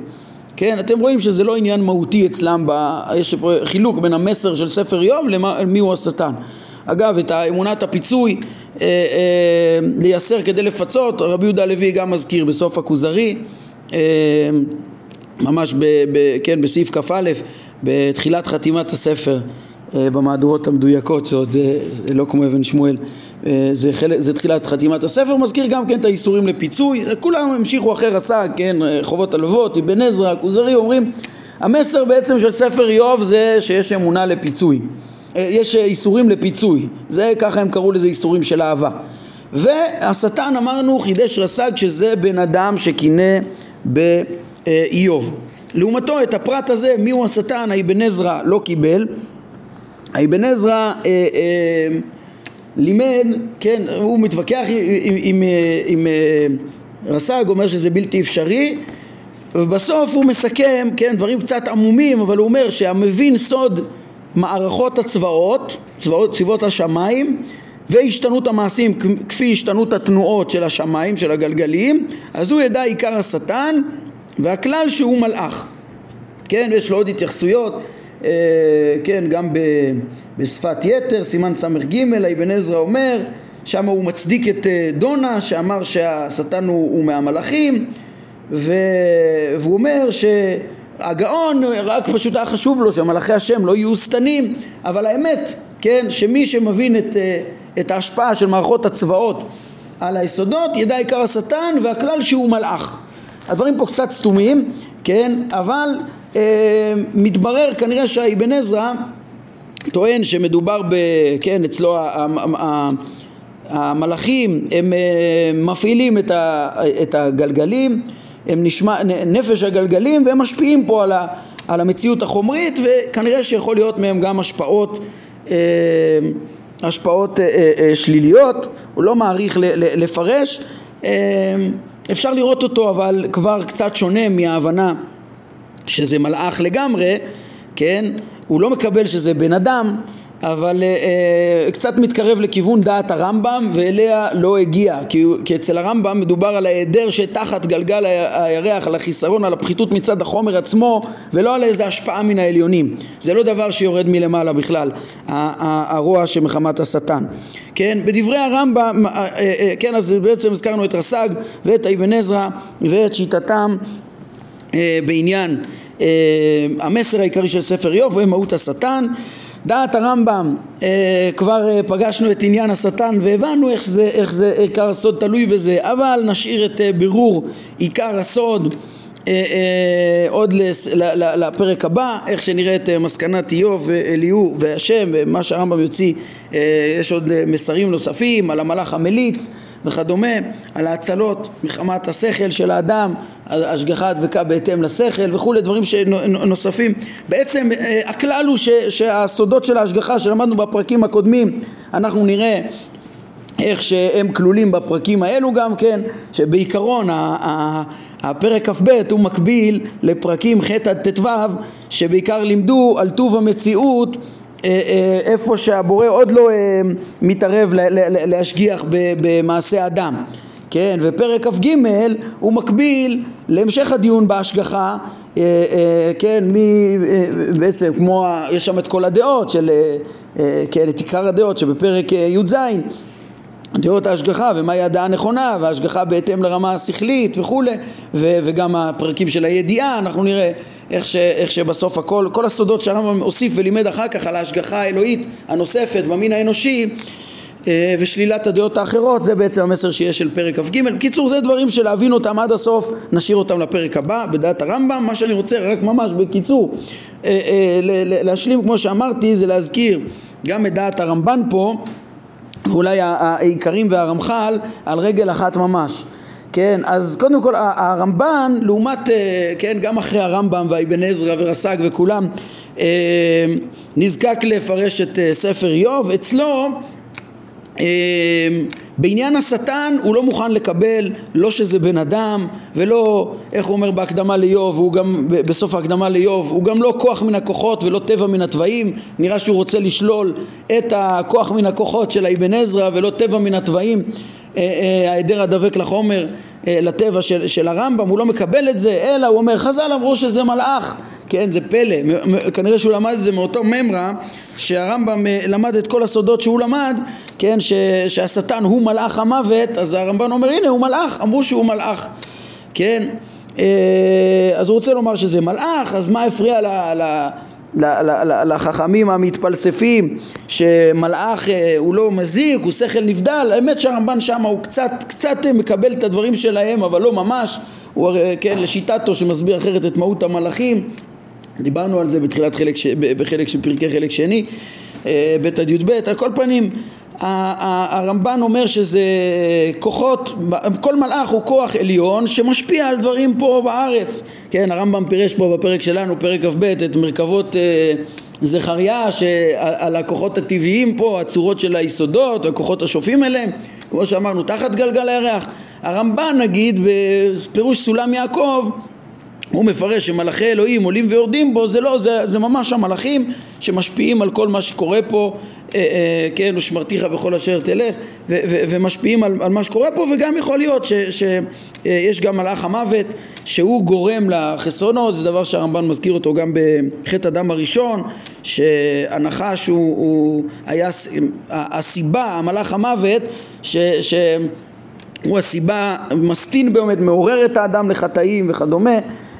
[SPEAKER 1] כן, אתם רואים שזה לא עניין מהותי אצלם, ב... יש חילוק בין המסר של ספר איוב למי הוא השטן. אגב, את אמונת הפיצוי אה, אה, לייסר כדי לפצות, רבי יהודה הלוי גם מזכיר בסוף הכוזרי, אה, ממש ב, ב, כן, בסעיף כ"א, בתחילת חתימת הספר, אה, במהדורות המדויקות, שעוד אה, לא כמו אבן שמואל, אה, זה, חלק, זה תחילת חתימת הספר, מזכיר גם כן את האיסורים לפיצוי, כולם המשיכו אחרי רס"ג, כן, חובות הלוות, אבן עזרא, כוזרי, אומרים המסר בעצם של ספר איוב זה שיש אמונה לפיצוי. אה, יש אה, איסורים לפיצוי, זה ככה הם קראו לזה איסורים של אהבה. והשטן אמרנו חידש רס"ג שזה בן אדם שקינא באיוב. לעומתו את הפרט הזה מיהו השטן האבן עזרא לא קיבל. האבן עזרא אה, אה, לימד, כן, הוא מתווכח עם, עם, עם, עם אה, רס"ג, אומר שזה בלתי אפשרי ובסוף הוא מסכם, כן, דברים קצת עמומים, אבל הוא אומר שהמבין סוד מערכות הצבאות, צבאות, צבאות השמיים, והשתנות המעשים כפי השתנות התנועות של השמיים, של הגלגלים, אז הוא ידע עיקר השטן והכלל שהוא מלאך. כן, יש לו עוד התייחסויות, אה, כן, גם בשפת יתר, סימן ס"ג, אבן עזרא אומר, שם הוא מצדיק את אה, דונה שאמר שהשטן הוא, הוא מהמלאכים ו... והוא אומר שהגאון רק פשוט היה חשוב לו שמלאכי השם לא יהיו שטנים אבל האמת, כן, שמי שמבין את, אה, את ההשפעה של מערכות הצבאות על היסודות ידע עיקר השטן והכלל שהוא מלאך. הדברים פה קצת סתומים, כן, אבל אה, מתברר כנראה שהאבן עזרא טוען שמדובר ב... כן, אצלו המלאכים הם אה, מפעילים את הגלגלים, הם נשמע, נפש הגלגלים והם משפיעים פה על, ה, על המציאות החומרית וכנראה שיכול להיות מהם גם השפעות, אה, השפעות שליליות, הוא לא מעריך לפרש, אפשר לראות אותו אבל כבר קצת שונה מההבנה שזה מלאך לגמרי, כן? הוא לא מקבל שזה בן אדם, אבל אה, אה, קצת מתקרב לכיוון דעת הרמב"ם ואליה לא הגיע כי, כי אצל הרמב"ם מדובר על ההיעדר שתחת גלגל הירח, על החיסרון, על הפחיתות מצד החומר עצמו ולא על איזה השפעה מן העליונים. זה לא דבר שיורד מלמעלה בכלל הרוע שמחמת השטן. כן, בדברי הרמב"ם, אה, כן, אז בעצם הזכרנו את רס"ג ואת אבן עזרא ואת שיטתם בעניין המסר העיקרי של ספר איוב ומהות השטן דעת הרמב"ם אה, כבר אה, פגשנו את עניין השטן והבנו איך זה, איך זה עיקר הסוד תלוי בזה אבל נשאיר את אה, בירור עיקר הסוד עוד לס, ל, ל, לפרק הבא, איך שנראה את אה, מסקנת איוב ואליהו והשם ומה שהרמב"ם יוציא, אה, יש עוד אה, מסרים נוספים על המלאך המליץ וכדומה, על ההצלות מחמת השכל של האדם, השגחה הדבקה בהתאם לשכל וכולי, דברים נוספים. בעצם אה, הכלל הוא שהסודות של ההשגחה שלמדנו בפרקים הקודמים, אנחנו נראה איך שהם כלולים בפרקים האלו גם כן, שבעיקרון הפרק כ"ב הוא מקביל לפרקים ח' עד ט"ו שבעיקר לימדו על טוב המציאות אה, אה, איפה שהבורא עוד לא אה, מתערב להשגיח במעשה אדם. כן, ופרק כ"ג הוא מקביל להמשך הדיון בהשגחה, כן, מי, בעצם כמו, יש שם את כל הדעות של, כן, את עיקר הדעות שבפרק י"ז דעות ההשגחה ומהי הדעה הנכונה וההשגחה בהתאם לרמה השכלית וכולי וגם הפרקים של הידיעה אנחנו נראה איך, ש, איך שבסוף הכל, כל הסודות שהרמב"ם הוסיף ולימד אחר כך על ההשגחה האלוהית הנוספת במין האנושי אה, ושלילת הדעות האחרות זה בעצם המסר שיש של פרק כ"ג. בקיצור זה דברים שלהבין אותם עד הסוף נשאיר אותם לפרק הבא בדעת הרמב"ם מה שאני רוצה רק ממש בקיצור אה, אה, להשלים כמו שאמרתי זה להזכיר גם את דעת הרמב"ן פה ואולי העיקרים והרמח"ל על רגל אחת ממש. כן, אז קודם כל הרמב"ן לעומת, אה, כן, גם אחרי הרמב"ם והאבן עזרא ורס"ג וכולם אה, נזקק לפרש את אה, ספר איוב, אצלו בעניין השטן הוא לא מוכן לקבל לא שזה בן אדם ולא, איך הוא אומר בהקדמה לאיוב, הוא גם בסוף ההקדמה לאיוב, הוא גם לא כוח מן הכוחות ולא טבע מן התוואים, נראה שהוא רוצה לשלול את הכוח מן הכוחות של האבן עזרא ולא טבע מן התוואים. אה, אה, ההיעדר הדבק לחומר, אה, לטבע של, של הרמב"ם, הוא לא מקבל את זה, אלא הוא אומר חז"ל אמרו שזה מלאך, כן זה פלא, כנראה שהוא למד את זה מאותו ממרה שהרמב"ם למד את כל הסודות שהוא למד, כן, ש, שהשטן הוא מלאך המוות, אז הרמב"ם אומר הנה הוא מלאך, אמרו שהוא מלאך, כן, אז הוא רוצה לומר שזה מלאך, אז מה הפריע ל... ל לחכמים המתפלספים שמלאך אה, הוא לא מזיק, הוא שכל נבדל, האמת שהרמב"ן שם הוא קצת, קצת מקבל את הדברים שלהם אבל לא ממש, הוא הרי, כן, לשיטתו שמסביר אחרת את מהות המלאכים, דיברנו על זה בתחילת חלק, ש... בחלק של פרקי חלק שני, אה, ב' עד י"ב, על כל פנים הרמב"ן אומר שזה כוחות, כל מלאך הוא כוח עליון שמשפיע על דברים פה בארץ. כן, הרמב"ם פירש פה בפרק שלנו, פרק כ"ב, את מרכבות אה, זכריה, על הכוחות הטבעיים פה, הצורות של היסודות, הכוחות השופעים אליהם, כמו שאמרנו, תחת גלגל הירח. הרמב"ן נגיד, בפירוש סולם יעקב, הוא מפרש שמלאכי אלוהים עולים ויורדים בו, זה לא, זה, זה ממש המלאכים שמשפיעים על כל מה שקורה פה, אה, אה, כן, ושמרתיך בכל אשר תלך, ו, ו, ומשפיעים על, על מה שקורה פה, וגם יכול להיות שיש אה, גם מלאך המוות שהוא גורם לחסרונות, זה דבר שהרמב"ן מזכיר אותו גם בחטא הדם הראשון, שהנחש הוא, הוא היה הסיבה, המלאך המוות, ש... ש הוא הסיבה, מסטין באמת, מעורר את האדם לחטאים וכדומה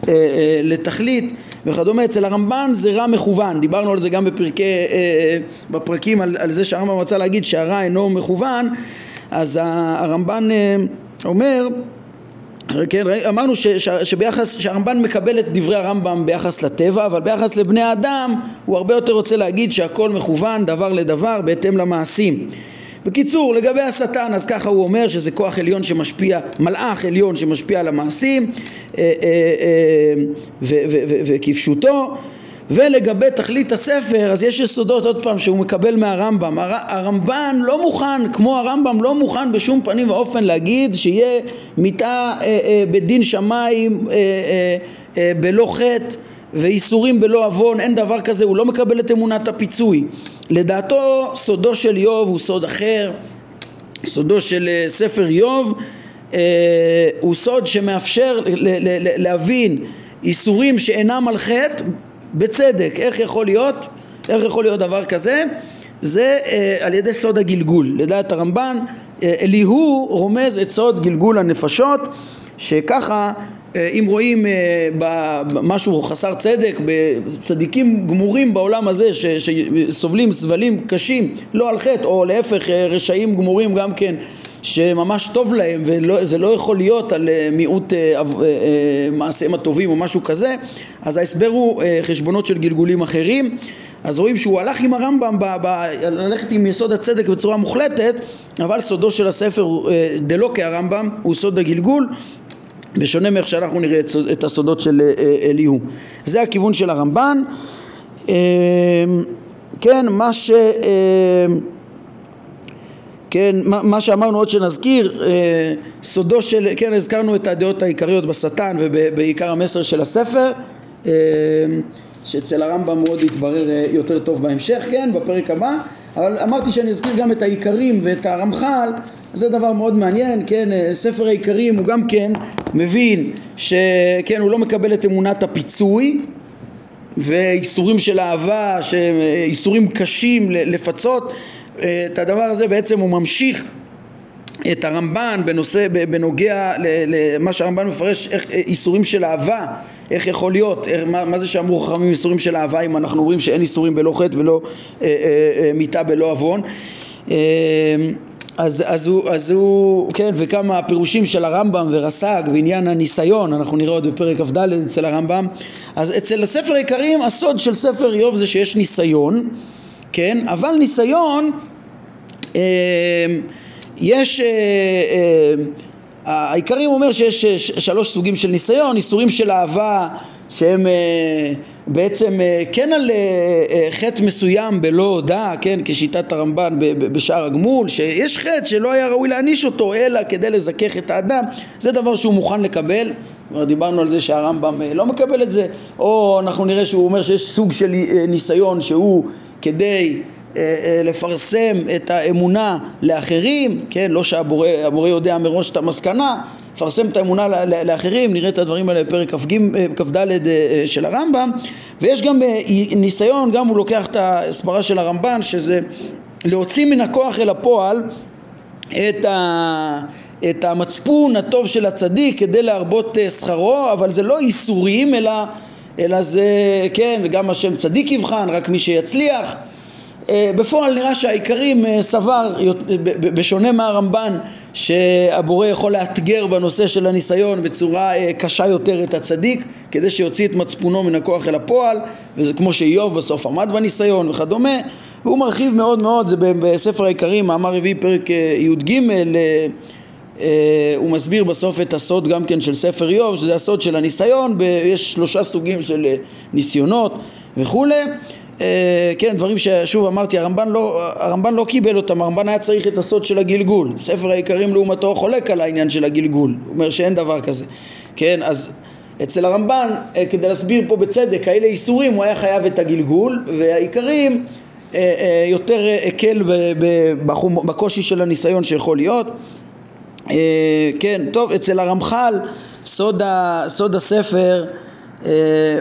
[SPEAKER 1] אה, אה, לתכלית וכדומה. אצל הרמב"ן זה רע מכוון, דיברנו על זה גם בפרקי, אה, בפרקים על, על זה שהרמב"ן רצה להגיד שהרע אינו מכוון, אז הרמב"ן אומר כן, אמרנו ש, ש, שביחס, שהרמב"ן מקבל את דברי הרמב"ם ביחס לטבע, אבל ביחס לבני האדם הוא הרבה יותר רוצה להגיד שהכל מכוון דבר לדבר בהתאם למעשים. בקיצור, לגבי השטן, אז ככה הוא אומר שזה כוח עליון שמשפיע, מלאך עליון שמשפיע על המעשים אה, אה, אה, וכפשוטו ולגבי תכלית הספר, אז יש יסודות עוד פעם שהוא מקבל מהרמב"ם. הר, הרמב"ן לא מוכן, כמו הרמב"ם, לא מוכן בשום פנים ואופן להגיד שיהיה מיתה אה, אה, בדין שמיים אה, אה, אה, בלא חטא ואיסורים בלא עוון, אין דבר כזה, הוא לא מקבל את אמונת הפיצוי. לדעתו סודו של איוב הוא סוד אחר, סודו של אה, ספר איוב אה, הוא סוד שמאפשר להבין איסורים שאינם על חטא בצדק. איך יכול להיות? איך יכול להיות דבר כזה? זה אה, על ידי סוד הגלגול. לדעת הרמב"ן, אה, אליהו רומז את סוד גלגול הנפשות, שככה אם רואים אה, משהו חסר צדק, בצדיקים גמורים בעולם הזה שסובלים סבלים קשים, לא על חטא, או להפך אה, רשעים גמורים גם כן שממש טוב להם וזה לא יכול להיות על מיעוט מעשיהם הטובים או משהו כזה אז ההסבר הוא חשבונות של גלגולים אחרים. אז רואים שהוא הלך עם הרמב"ם, ב, ב, ללכת עם יסוד הצדק בצורה מוחלטת אבל סודו של הספר דלא כהרמב"ם הוא סוד הגלגול בשונה מאיך שאנחנו נראה את הסודות של אה, אה, אליהו. זה הכיוון של הרמב"ן. אה, כן, מה ש... כן, מה שאמרנו עוד שנזכיר, סודו של, כן, הזכרנו את הדעות העיקריות בשטן ובעיקר המסר של הספר, שאצל הרמב"ם הוא עוד יתברר יותר טוב בהמשך, כן, בפרק הבא, אבל אמרתי שאני אזכיר גם את העיקרים ואת הרמח"ל, זה דבר מאוד מעניין, כן, ספר העיקרים הוא גם כן מבין שכן הוא לא מקבל את אמונת הפיצוי ואיסורים של אהבה שהם איסורים קשים לפצות את הדבר הזה בעצם הוא ממשיך את הרמב"ן בנושא, בנוגע למה שהרמב"ן מפרש איך איסורים של אהבה איך יכול להיות, איך, מה, מה זה שאמרו חכמים איסורים של אהבה אם אנחנו אומרים שאין איסורים בלא חטא ולא אה, אה, אה, מיתה בלא עוון? אה, אז, אז, הוא, אז הוא, כן, וכמה פירושים של הרמב"ם ורס"ג בעניין הניסיון, אנחנו נראה עוד בפרק כ"ד אצל הרמב"ם, אז אצל הספר העיקרים הסוד של ספר איוב זה שיש ניסיון, כן, אבל ניסיון, אה, יש, אה, אה, העיקרים אומר שיש שלוש סוגים של ניסיון, איסורים של אהבה שהם אה, בעצם אה, כן על אה, חטא מסוים בלא הודעה, כן, כשיטת הרמב"ן בשער הגמול, שיש חטא שלא היה ראוי להעניש אותו אלא כדי לזכך את האדם, זה דבר שהוא מוכן לקבל, כבר דיברנו על זה שהרמב"ם לא מקבל את זה, או אנחנו נראה שהוא אומר שיש סוג של ניסיון שהוא כדי לפרסם את האמונה לאחרים, כן, לא שהבורא יודע מראש את המסקנה, לפרסם את האמונה לאחרים, נראה את הדברים האלה בפרק כ"ד אה, אה, של הרמב"ם, ויש גם אה, ניסיון, גם הוא לוקח את ההסברה של הרמב"ן, שזה להוציא מן הכוח אל הפועל את, ה, את המצפון הטוב של הצדיק כדי להרבות שכרו, אבל זה לא איסורים אלא, אלא זה, כן, גם השם צדיק יבחן, רק מי שיצליח בפועל נראה שהעיקרים סבר, בשונה מהרמב"ן, שהבורא יכול לאתגר בנושא של הניסיון בצורה אה, קשה יותר את הצדיק כדי שיוציא את מצפונו מן הכוח אל הפועל וזה כמו שאיוב בסוף עמד בניסיון וכדומה. והוא מרחיב מאוד מאוד, זה בספר העיקרים, מאמר רביעי פרק אה, י"ג אה, הוא מסביר בסוף את הסוד גם כן של ספר איוב, שזה הסוד של הניסיון, יש שלושה סוגים של ניסיונות וכולי. אה, כן, דברים ששוב אמרתי, הרמב"ן לא, הרמב"ן לא קיבל אותם, הרמב"ן היה צריך את הסוד של הגלגול. ספר העיקרים לעומתו חולק על העניין של הגלגול, הוא אומר שאין דבר כזה. כן, אז אצל הרמב"ן, אה, כדי להסביר פה בצדק, האלה איסורים, הוא היה חייב את הגלגול, והעיקרים אה, אה, יותר הקל בקושי של הניסיון שיכול להיות. כן, טוב, אצל הרמח"ל סוד, סוד הספר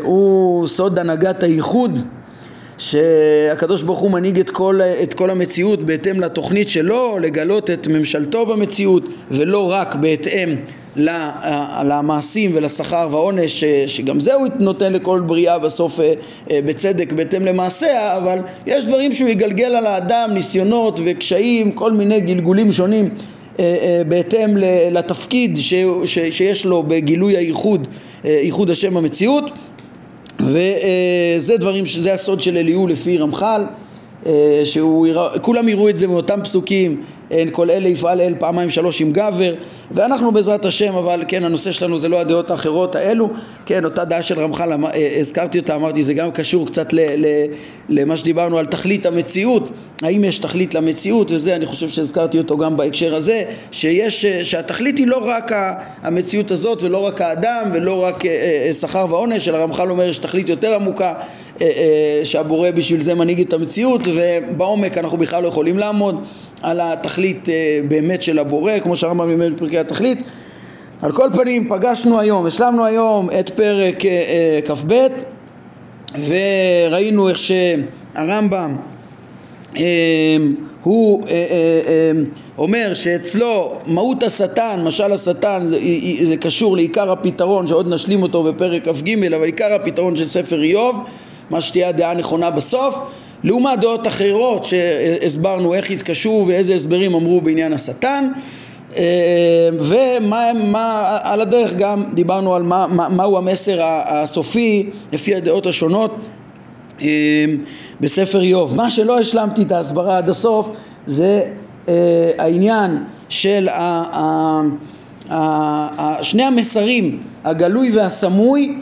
[SPEAKER 1] הוא סוד הנהגת הייחוד שהקדוש ברוך הוא מנהיג את כל, את כל המציאות בהתאם לתוכנית שלו, לגלות את ממשלתו במציאות ולא רק בהתאם למעשים ולשכר והעונש שגם זה הוא נותן לכל בריאה בסוף אה, אה, בצדק בהתאם למעשיה אבל יש דברים שהוא יגלגל על האדם ניסיונות וקשיים כל מיני גלגולים שונים אה, בהתאם לתפקיד שיש לו בגילוי הייחוד ייחוד השם במציאות וזה דברים, זה הסוד של אליהו לפי רמח"ל שכולם יראו את זה מאותם פסוקים כל אלה יפעל אל פעמיים שלוש עם גבר ואנחנו בעזרת השם אבל כן הנושא שלנו זה לא הדעות האחרות האלו. כן אותה דעה של רמח"ל אה, הזכרתי אותה אמרתי זה גם קשור קצת ל, ל, למה שדיברנו על תכלית המציאות. האם יש תכלית למציאות וזה אני חושב שהזכרתי אותו גם בהקשר הזה שיש אה, שהתכלית היא לא רק המציאות הזאת ולא רק האדם ולא רק אה, שכר ועונש אלא רמח"ל אומר יש תכלית יותר עמוקה שהבורא בשביל זה מנהיג את המציאות ובעומק אנחנו בכלל לא יכולים לעמוד על התכלית אה, באמת של הבורא, כמו שהרמב"ם לימד בפרקי התכלית. על כל פנים, פגשנו היום, השלמנו היום את פרק אה, אה, כ"ב וראינו איך שהרמב"ם הוא אומר שאצלו מהות השטן, משל השטן זה, זה קשור לעיקר הפתרון שעוד נשלים אותו בפרק כ"ג אבל עיקר הפתרון של ספר איוב מה שתהיה הדעה הנכונה בסוף לעומת דעות אחרות שהסברנו איך התקשרו ואיזה הסברים אמרו בעניין השטן אה, ומה מה, על הדרך גם דיברנו על מה, מה, מהו המסר הסופי לפי הדעות השונות אה, בספר איוב. מה שלא השלמתי את ההסברה עד הסוף זה אה, העניין של שני המסרים הגלוי והסמוי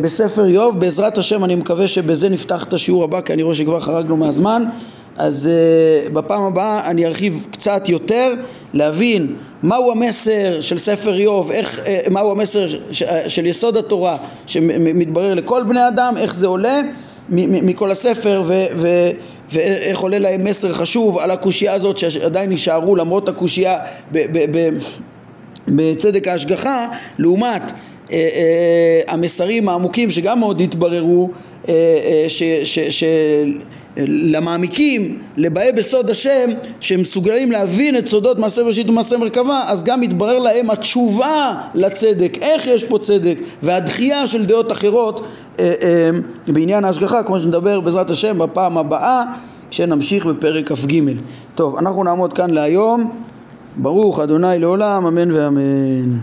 [SPEAKER 1] בספר איוב, בעזרת השם אני מקווה שבזה נפתח את השיעור הבא כי אני רואה שכבר חרגנו מהזמן. אז uh, בפעם הבאה אני ארחיב קצת יותר להבין מהו המסר של ספר איוב, איך, uh, מהו המסר ש, uh, של יסוד התורה שמתברר לכל בני אדם, איך זה עולה מכל הספר ו, ו, ואיך עולה להם מסר חשוב על הקושייה הזאת שעדיין יישארו למרות הקושייה בצדק ההשגחה לעומת אה, אה, המסרים העמוקים שגם מאוד התבררו אה, למעמיקים, לבאי בסוד השם, שהם מסוגלים להבין את סודות מעשה בראשית ומעשה מרכבה, אז גם מתברר להם התשובה לצדק, איך יש פה צדק, והדחייה של דעות אחרות בעניין ההשגחה, כמו שנדבר בעזרת השם בפעם הבאה, כשנמשיך בפרק כ"ג. טוב, אנחנו נעמוד כאן להיום. ברוך אדוני לעולם, אמן ואמן.